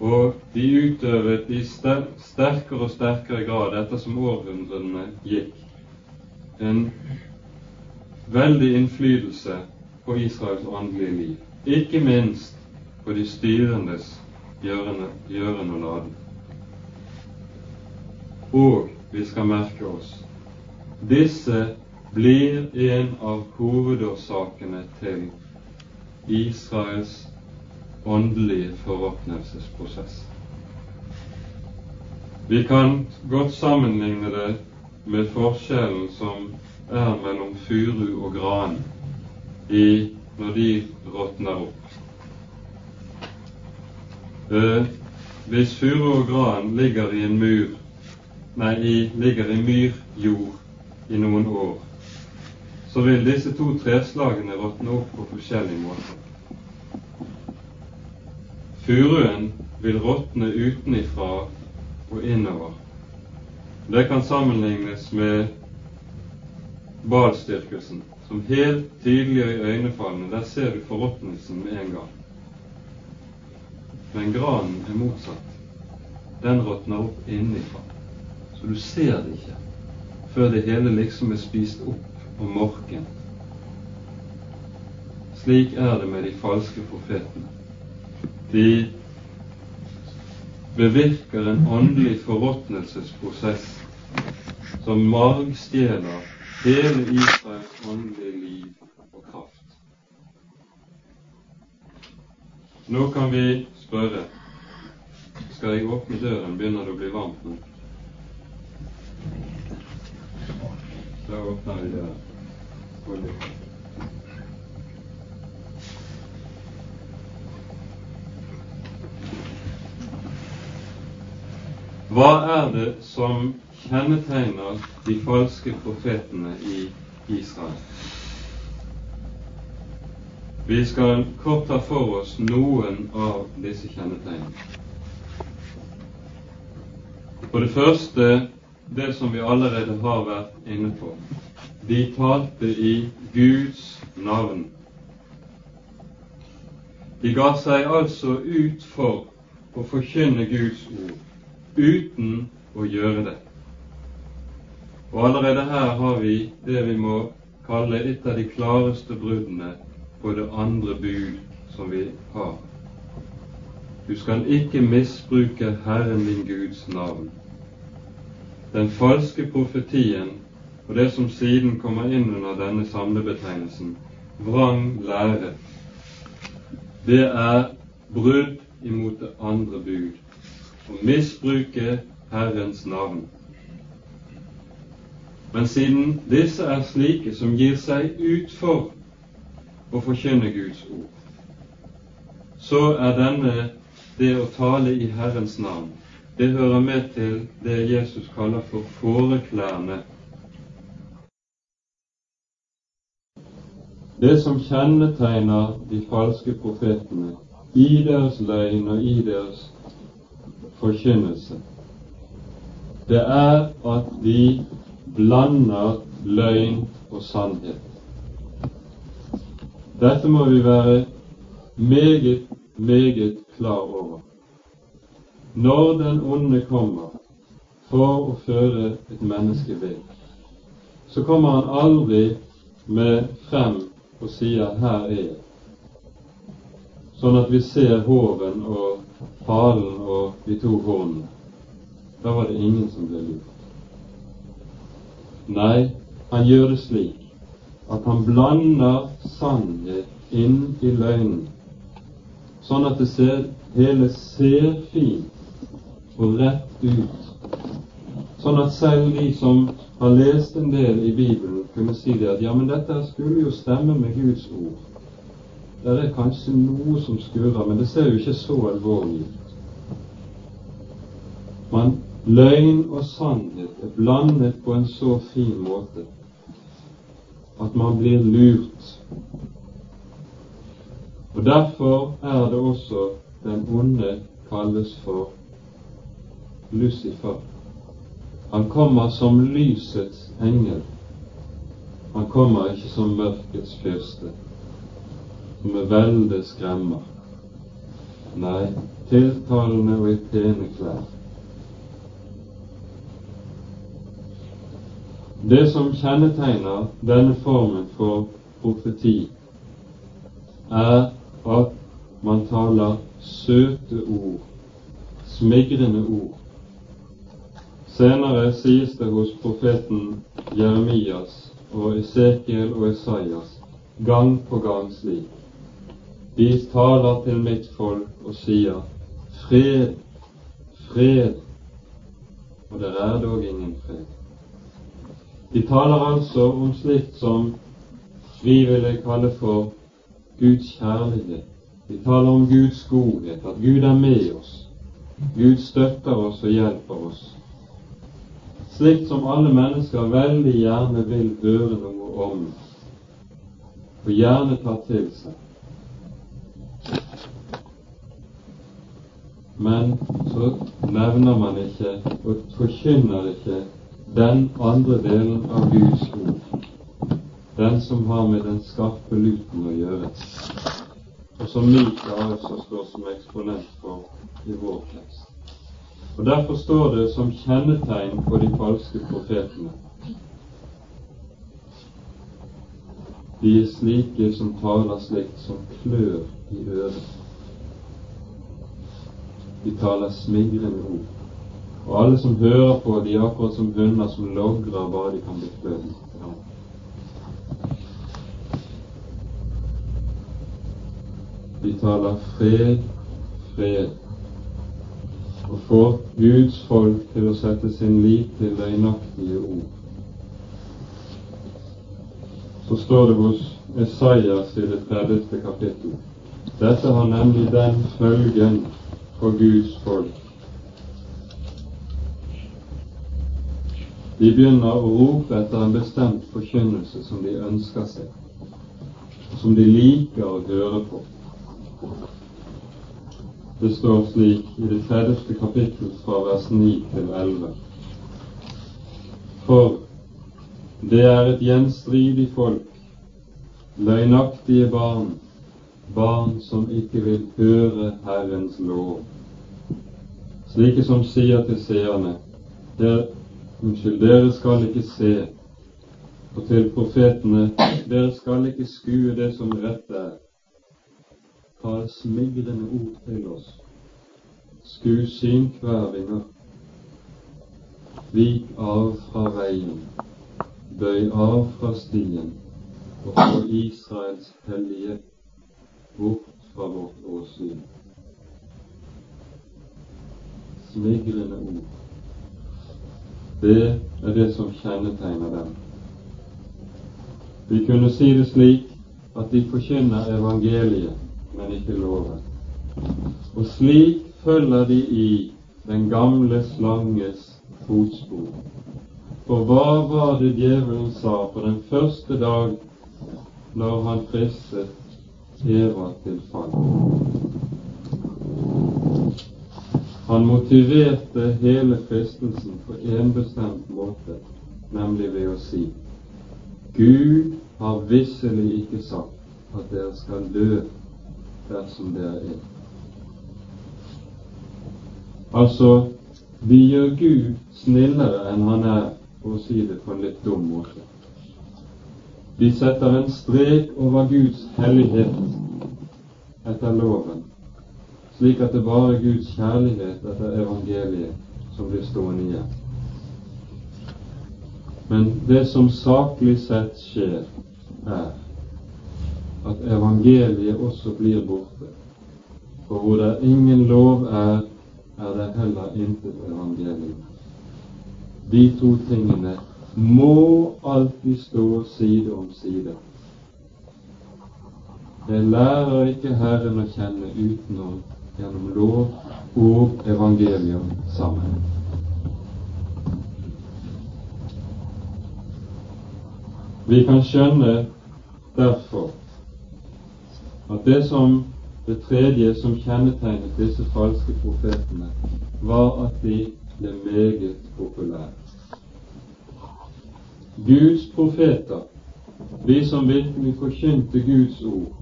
og de utøvet i sterkere og sterkere grad ettersom århundrene gikk, en veldig innflytelse på Israels åndelige liv, ikke minst på de styrendes gjøren og laden. Og vi skal merke oss disse blir en av hovedårsakene til Israels åndelige forråtnelsesprosess. Vi kan godt sammenligne det med forskjellen som er mellom furu og gran i, når de råtner opp. Eh, hvis furu og gran ligger i en mur, nei, i, ligger i myrjord i noen år, så vil disse to treslagene råtne opp på forskjellige måter. Furuen vil råtne utenifra og innover. Det kan sammenlignes med Balstyrkelsen, som helt tydelig i øynefallene. Der ser du forråtnelsen med en gang. Men granen er motsatt. Den råtner opp innenfra. Så du ser det ikke før det hele liksom er spist opp og morken. Slik er det med de falske profetene. De bevirker en åndelig forråtnelsesprosess som margstjeler hele Israels åndelige liv og kraft. Nå kan vi spørre skal jeg åpne døren? Begynner det å bli varmt nå? Da åpner vi døren. Hva er det som kjennetegner de falske profetene i Israel? Vi skal kort ta for oss noen av disse kjennetegnene. For det første det som vi allerede har vært inne på. De talte i Guds navn. De ga seg altså ut for å forkynne Guds ord uten å gjøre det. Og allerede her har vi det vi må kalle et av de klareste bruddene på det andre bud som vi har. Du skal ikke misbruke Herren din Guds navn. Den falske profetien og det som siden kommer inn under denne samlebetegnelsen, vrang lære, det er brudd imot det andre bud å misbruke Herrens navn. Men siden disse er slike som gir seg ut for å forkynne Guds ord, så er denne det å tale i Herrens navn, det hører med til det Jesus kaller for fåreklærne. Det som kjennetegner de falske profetene i deres løgn og i deres forkynnelse, det er at de blander løgn og sannhet. Dette må vi være meget, meget klar over. Når den onde kommer for å føre et menneske vill, så kommer han aldri med frem og sier 'her er jeg', sånn at vi ser hoven og halen og de to hornene. Da var det ingen som ble lurt. Nei, han gjør det slik at han blander sannhet inn i løgnen, sånn at det ser, hele ser fint og rett ut. Sånn at selv de som har lest en del i Bibelen, kunne si det at ja, men dette skulle jo stemme med Guds ord. Det er kanskje noe som skurrer, men det ser jo ikke så alvorlig ut. Men løgn og sannhet er blandet på en så fin måte at man blir lurt. Og Derfor er det også den onde kalles for Lucifer. Han kommer som lysets engel. Han kommer ikke som mørkets fyrste som med velde skremmer. Nei, tiltalende og i pene klær. Det som kjennetegner denne formen for profeti, er at man taler søte ord, smigrende ord. Senere sies det hos profeten Jeremias og Esekiel og Esaias gang på gang slik de taler til mitt folk og sier fred, fred, og det er dog ingen fred. De taler altså om slikt som vi ville kalle for Guds kjærlighet. De taler om Guds godhet, at Gud er med oss. Gud støtter oss og hjelper oss. Slikt som alle mennesker veldig gjerne vil høre noe om, og gjerne ta til seg. men så nevner man ikke og forkynner ikke den andre delen av Guds ord, den som har med den skarpe luten å gjøre, og som Mika også står som eksponent for i vår tekst. Og Derfor står det som kjennetegn på de falske profetene De er slike som taler slikt som klør i øret. De taler smigrende ord. Og alle som hører på, de er akkurat som hunder som logrer bare de kan bli klødd. De taler fred, fred, og får Guds folk til å sette sin lit til løgnaktige ord. Så står det hos Esaias i det 30. kapittel. Dette har nemlig den følgen for Guds folk. De begynner å rope etter en bestemt forkynnelse som de ønsker seg, og som de liker å høre på. Det står slik i det 30. kapittel fra vers 9 til 11. For det er et gjenstridig folk, løgnaktige barn, barn som ikke vil høre Herrens lov. Slike som sier til seerne, unnskyld, dere skal ikke se, og til profetene, dere skal ikke skue det som rett er tal smigrende ord til oss. Sku synkvervinger. Vik av fra veien, bøy av fra stien, og få Israels hellige bort fra vårt åsyn. Smigrende ord. Det er det som kjennetegner dem. Vi kunne si det slik at de forkynner evangeliet men ikke loven. Og slik følger de i den gamle slanges fotspor. For hva var det djevelen sa på den første dag når han fristet Eva til fall? Han motiverte hele fristelsen på en bestemt måte, nemlig ved å si Gud har visselig ikke sagt at dere skal dø dersom dere er. Altså, vi gjør Gud snillere enn han er, for å si det på en litt dum måte. Vi setter en strek over Guds hellighet etter loven, slik at det bare er Guds kjærlighet etter evangeliet som blir stående igjen. Men det som saklig sett skjer, er at evangeliet også blir borte. For hvor det ingen lov er, er det heller intet evangelium. De to tingene må alltid stå side om side. Jeg lærer ikke Herren å kjenne utenom gjennom lov og evangelium sammen. Vi kan skjønne derfor at det som det tredje som kjennetegnet disse falske profetene, var at de ble meget populære. Guds profeter, de som virkelig forkynte Guds ord,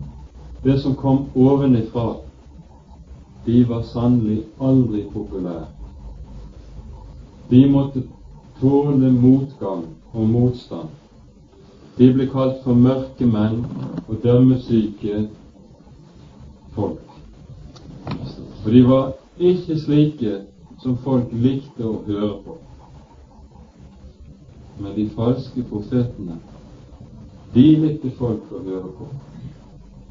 det som kom ovenifra, de var sannelig aldri populære. De måtte tåle motgang og motstand. De ble kalt for mørke menn og dømmesyke folk. For de var ikke slike som folk likte å høre på. Men de falske profetene, de likte folk å høre på.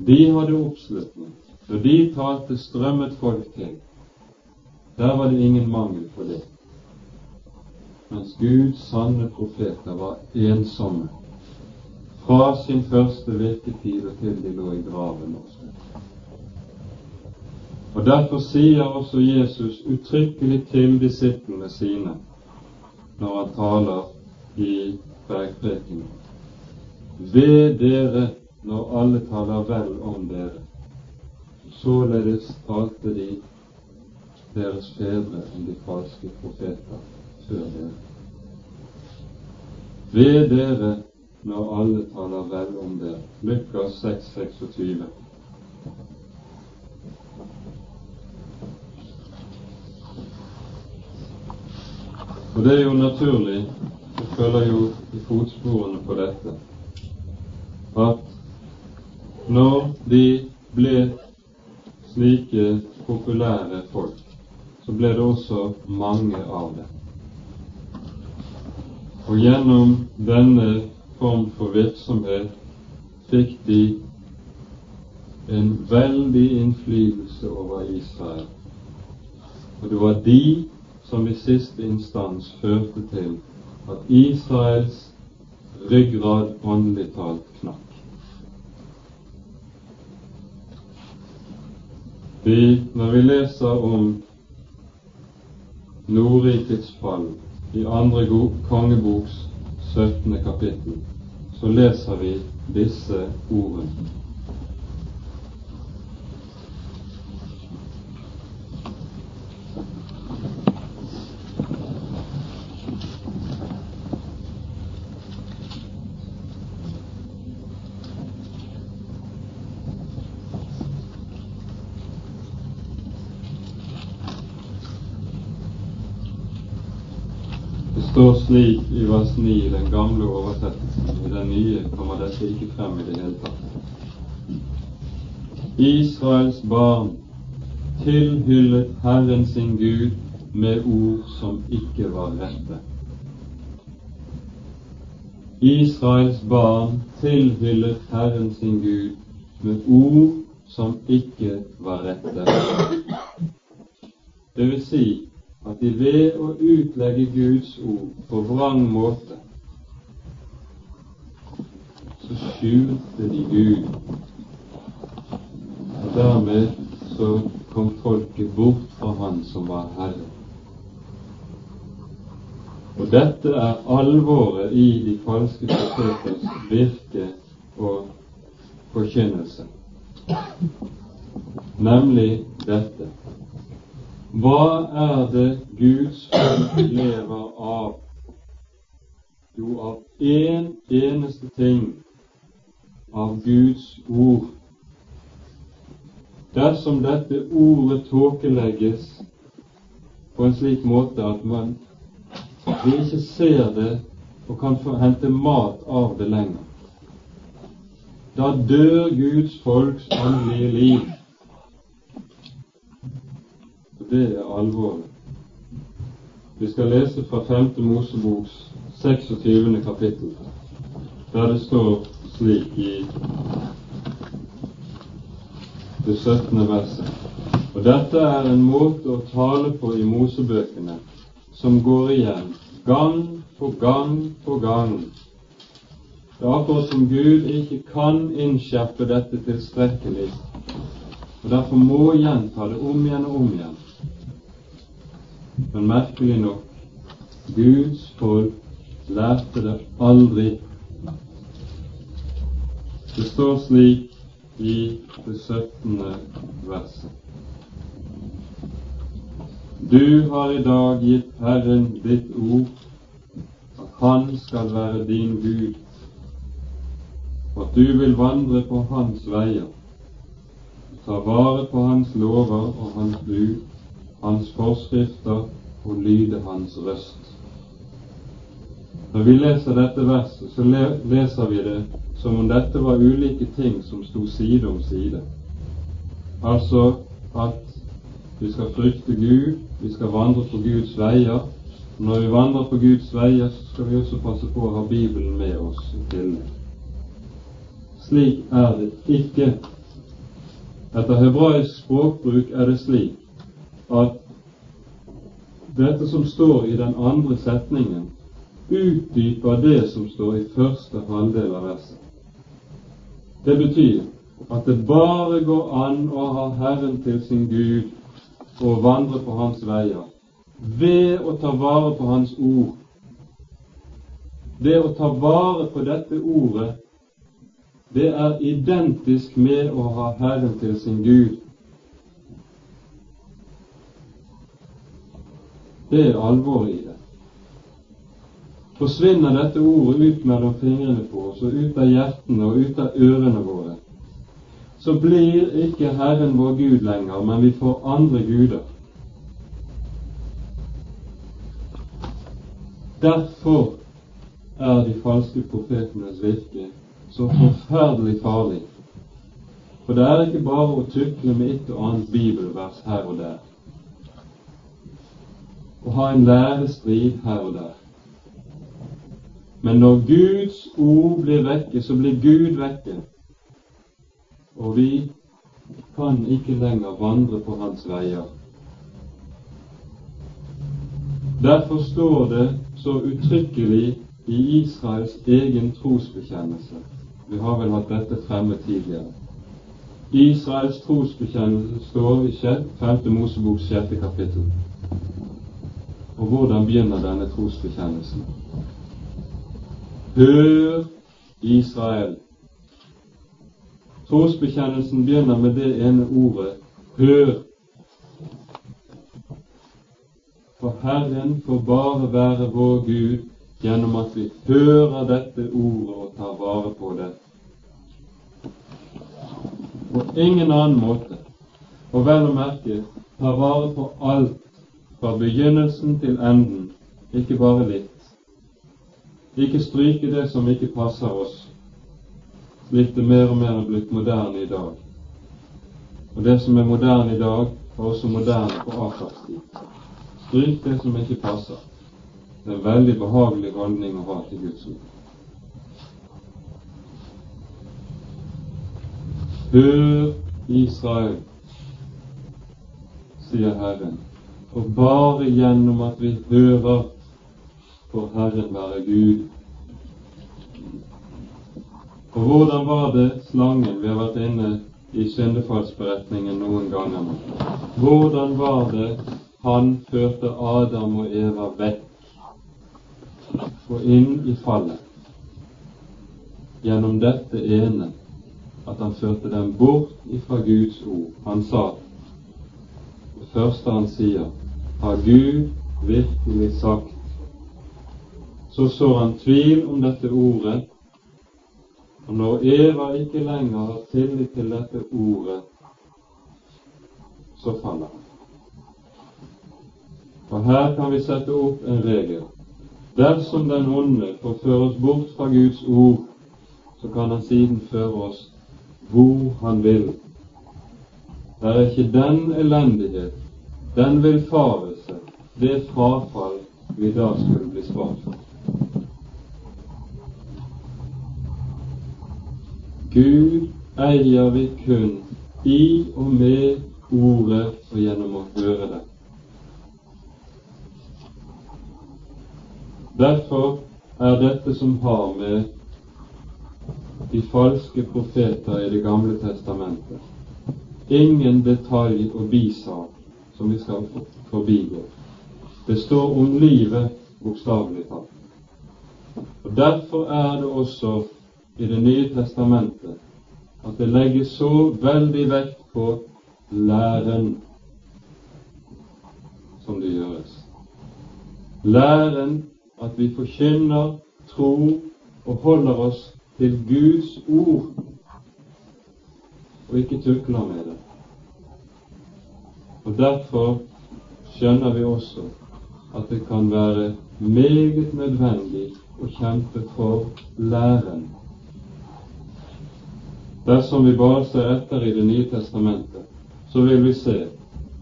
De hadde oppslutning. Når de talte, strømmet folk til. Der var det ingen mangel på det. Mens Guds sanne profeter var ensomme fra sin første virketid og til de lå i graven også. Og Derfor sier også Jesus uttrykkelig til disiplene sine når han taler i bergprekenen Ved dere når alle taler vel om dere. Således talte de deres fedre om de falske profeter før dere. Ved dere når alle taler vel om dere. Lukas 6, 26. Og det er jo naturlig, det følger jo i fotsporene på dette, at når de ble slike populære folk, så ble det også mange av dem. Og gjennom denne form for virksomhet fikk de en veldig innflytelse over Israel. Og det var de som i siste instans førte til at Israels ryggrad åndelig talt knakk. Vi, når vi leser om Nordrikets fall i andre kongeboks 17. kapittel, så leser vi disse ordene. Står slik i vers 9 i den gamle oversettelsen. I den nye kommer dette ikke frem i det hele tatt. Israels barn tilhyllet Herren sin Gud med ord som ikke var rette. Israels barn tilhyllet Herren sin Gud med ord som ikke var rette. Det vil si, at de ved å utlegge Guds ord på vrang måte, så skjulte de Gud. Og dermed så kom folket bort fra Han som var Herre. Og dette er alvoret i de falske profeters virke og forkynnelse, nemlig dette hva er det Guds folk lever av? Jo, av én en eneste ting av Guds ord. Dersom dette ordet tåkelegges på en slik måte at man vi ikke ser det og kan få hente mat av det lenger, da dør Guds folks åndelige liv det er alvorlig. Vi skal lese fra 5. Moseboks 26. kapittel, der det står slik i det 17. verset. Og dette er en måte å tale på i Mosebøkene som går igjen gang på gang på gang. Det er akkurat som Gud ikke kan innskjerpe dette tilstrekkelig, og derfor må gjenta det om igjen og om igjen. Men merkelig nok, Guds folk lærte det aldri. Det står slik i det 17. verset. Du har i dag gitt Herren ditt ord, at Han skal være din Gud, og at du vil vandre på Hans veier, ta vare på Hans lover og Hans bud, Hans forskrifter og lyde Hans røst. Når vi leser dette verset, så leser vi det som om dette var ulike ting som sto side om side. Altså at vi skal frykte Gud, vi skal vandre på Guds veier. Når vi vandrer på Guds veier, så skal vi også passe på å ha Bibelen med oss i tillegg. Slik er det ikke. Etter hebraisk språkbruk er det slik at dette som står i den andre setningen, utdyper det som står i første halvdel av verset. Det betyr at det bare går an å ha Herren til sin Gud og vandre på Hans veier ved å ta vare på Hans ord. Det å ta vare på dette ordet, det er identisk med å ha Herren til sin Gud. Det er alvoret i det. Forsvinner dette ordet ut mellom fingrene på oss og ut av hjertene og ut av ørene våre, så blir ikke Herren vår Gud lenger, men vi får andre guder. Derfor er de falske profetenes virke så forferdelig farlig. For det er ikke bare å tukle med et og annet bibelvers her og der. Å ha en lærestrid her og der. Men når Guds ord blir vekke, så blir Gud vekke. Og vi kan ikke lenger vandre på hans veier. Derfor står det så uttrykkelig i Israels egen trosbekjennelse. Vi har vel hatt dette fremme tidligere. Israels trosbekjennelse står i 5. Moseboks 6. kapittel. Og hvordan begynner denne trosbekjennelsen? Hør, Israel. Trosbekjennelsen begynner med det ene ordet hør. For Herren får bare være vår Gud gjennom at vi hører dette ordet og tar vare på det. På ingen annen måte. Og vel å merke tar vare på alt fra begynnelsen til enden, ikke bare litt. Ikke stryke det som ikke passer oss, slik det mer og mer er blitt moderne i dag. Og det som er moderne i dag, er også moderne på Akers. Stryk det som ikke passer. Det er en veldig behagelig holdning å ha til Guds ord. Hør, Israel, sier Herren, og bare gjennom at vi hører, på Herren være Gud. Og hvordan var det slangen Vi har vært inne i syndefallsberetningen noen ganger. Hvordan var det han førte Adam og Eva vekk og inn i fallet gjennom dette ene at han førte dem bort ifra Guds ord. Han sa det første han sier, har Gud virkelig sagt? Så så han tvil om dette ordet, og når Eva ikke lenger har tillit til dette ordet, så faller han. Og her kan vi sette opp en regel. Dersom den onde får føre oss bort fra Guds ord, så kan han siden føre oss hvor han vil. Det er ikke den elendighet, den villfarelse, det frafall vi da skulle bli svart for. Gud eier vi kun i og med Ordet og gjennom å høre det. Derfor er dette som har med de falske profeter i Det gamle testamentet, ingen detalj og bisak som vi skal forbigå. Det står om livet bokstavelig talt. Og Derfor er det også i Det nye testamentet at det legges så veldig vekt på læren som det gjøres. Læren at vi forkynner, tror og holder oss til Guds ord, og ikke tukler med det. Og Derfor skjønner vi også at det kan være meget nødvendig å kjempe for læren. Dersom vi bare ser etter i Det nye testamentet, så vil vi se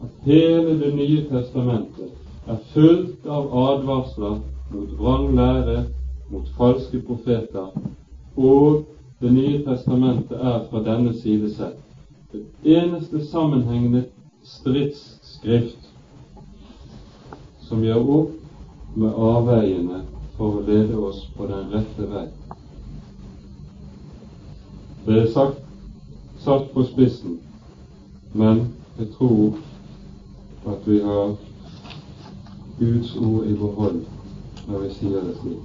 at hele Det nye testamentet er fullt av advarsler mot vranglære, mot falske profeter, og Det nye testamentet er fra denne side sett det eneste sammenhengende stridsskrift som gjør opp med avveiene for å lede oss på den rette vei. Det er sagt, satt på spissen, men jeg tror at vi har Guds ord i vår hånd når vi sier det slik.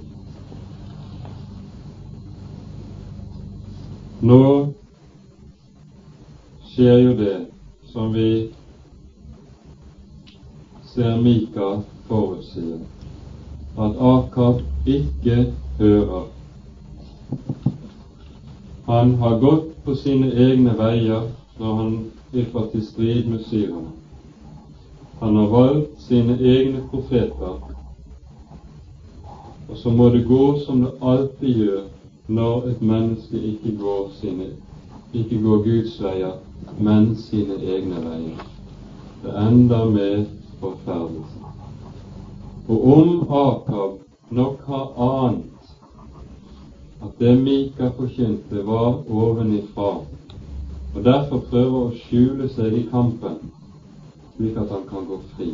Nå skjer jo det som vi ser Mika forutsier, at Akab ikke hører. Han har gått på sine egne veier når han gikk til strid med syrerne. Han har valgt sine egne profeter og så må det gå som det alltid gjør når et menneske ikke går, sine, ikke går Guds veier, men sine egne veier. Det ender med forferdelse. Og om Akab nok har ant at det Mika forkynte, var ovenifra, og derfor prøver å skjule seg i kampen, slik at han kan gå fri,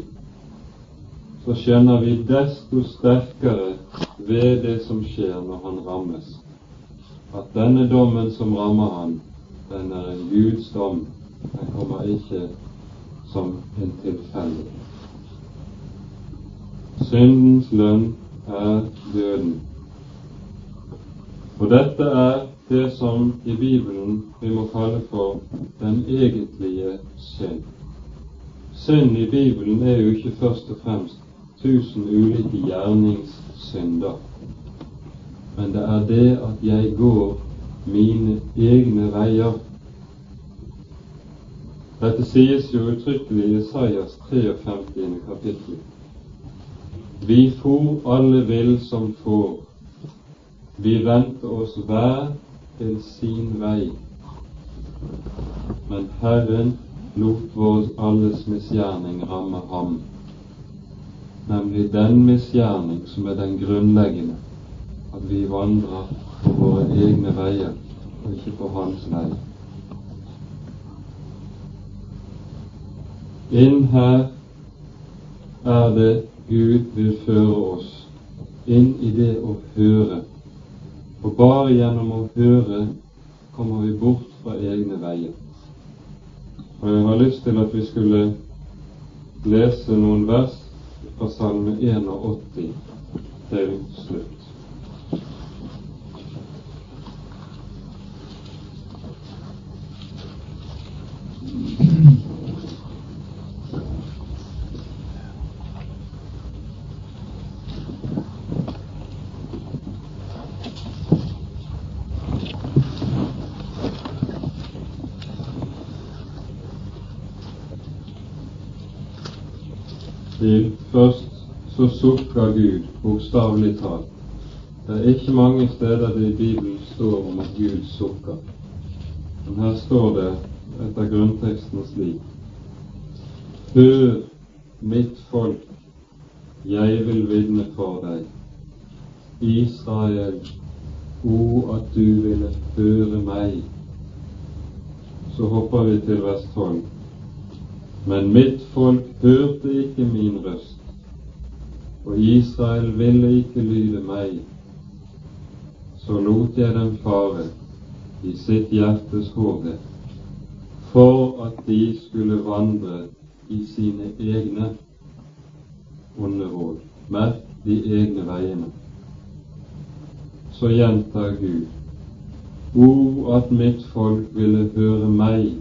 så skjønner vi desto sterkere ved det som skjer når han rammes, at denne dommen som rammer han, den er en Guds dom. Den kommer ikke som en tilfeldighet. Syndens lønn er døden. Og dette er det som i Bibelen vi må kalle for den egentlige synd. Synd i Bibelen er jo ikke først og fremst tusen ulike gjerningssynder, men det er det at jeg går mine egne veier. Dette sies jo uttrykkelig i Isaias 53. kapittel. Vi for alle vill som får, vi vendte oss hver til sin vei. Men Herren lot vår alles misgjerning ramme ham, nemlig den misgjerning som er den grunnleggende, at vi vandrer på våre egne veier og ikke på hans vei. Inn her er det Gud vil føre oss inn i det å høre. Og bare gjennom å høre kommer vi bort fra egne veier. Og jeg har lyst til at vi skulle lese noen vers fra Salme 81 til slutt. Til først så sukker Gud, bokstavelig talt. Det er ikke mange steder det i Bibelen står om at Gud sukker. Men her står det etter grunnteksten slik Hør, mitt folk, jeg vil vitne for deg. Israel, o at du ville høre meg. Så hopper vi til 12. Men mitt folk hørte ikke min røst, og Israel ville ikke lyde meg. Så lot jeg dem fare i sitt hjertes hode, for at de skulle vandre i sine egne onde råd. Merk de egne veiene. Så gjentar Gud, O at mitt folk ville høre meg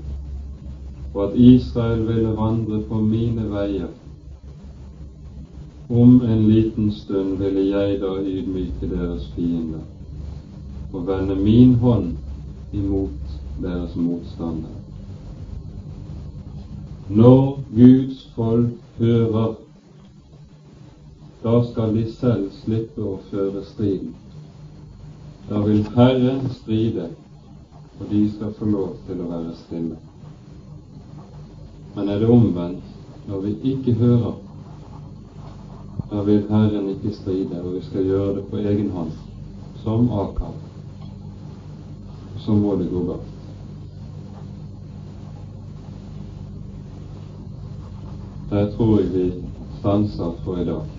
og at Israel ville vandre på mine veier. Om en liten stund ville jeg da ydmyke deres fiender og vende min hånd imot deres motstandere. Når Guds folk hører, da skal de selv slippe å føre striden. Da vil Herren stride, og de skal få lov til å være stille. Men er det omvendt, når vi ikke hører, da vil Herren ikke stride, og vi skal gjøre det på egen hånd, som Akab. Så må det gå galt. Der tror jeg vi stanser for i dag.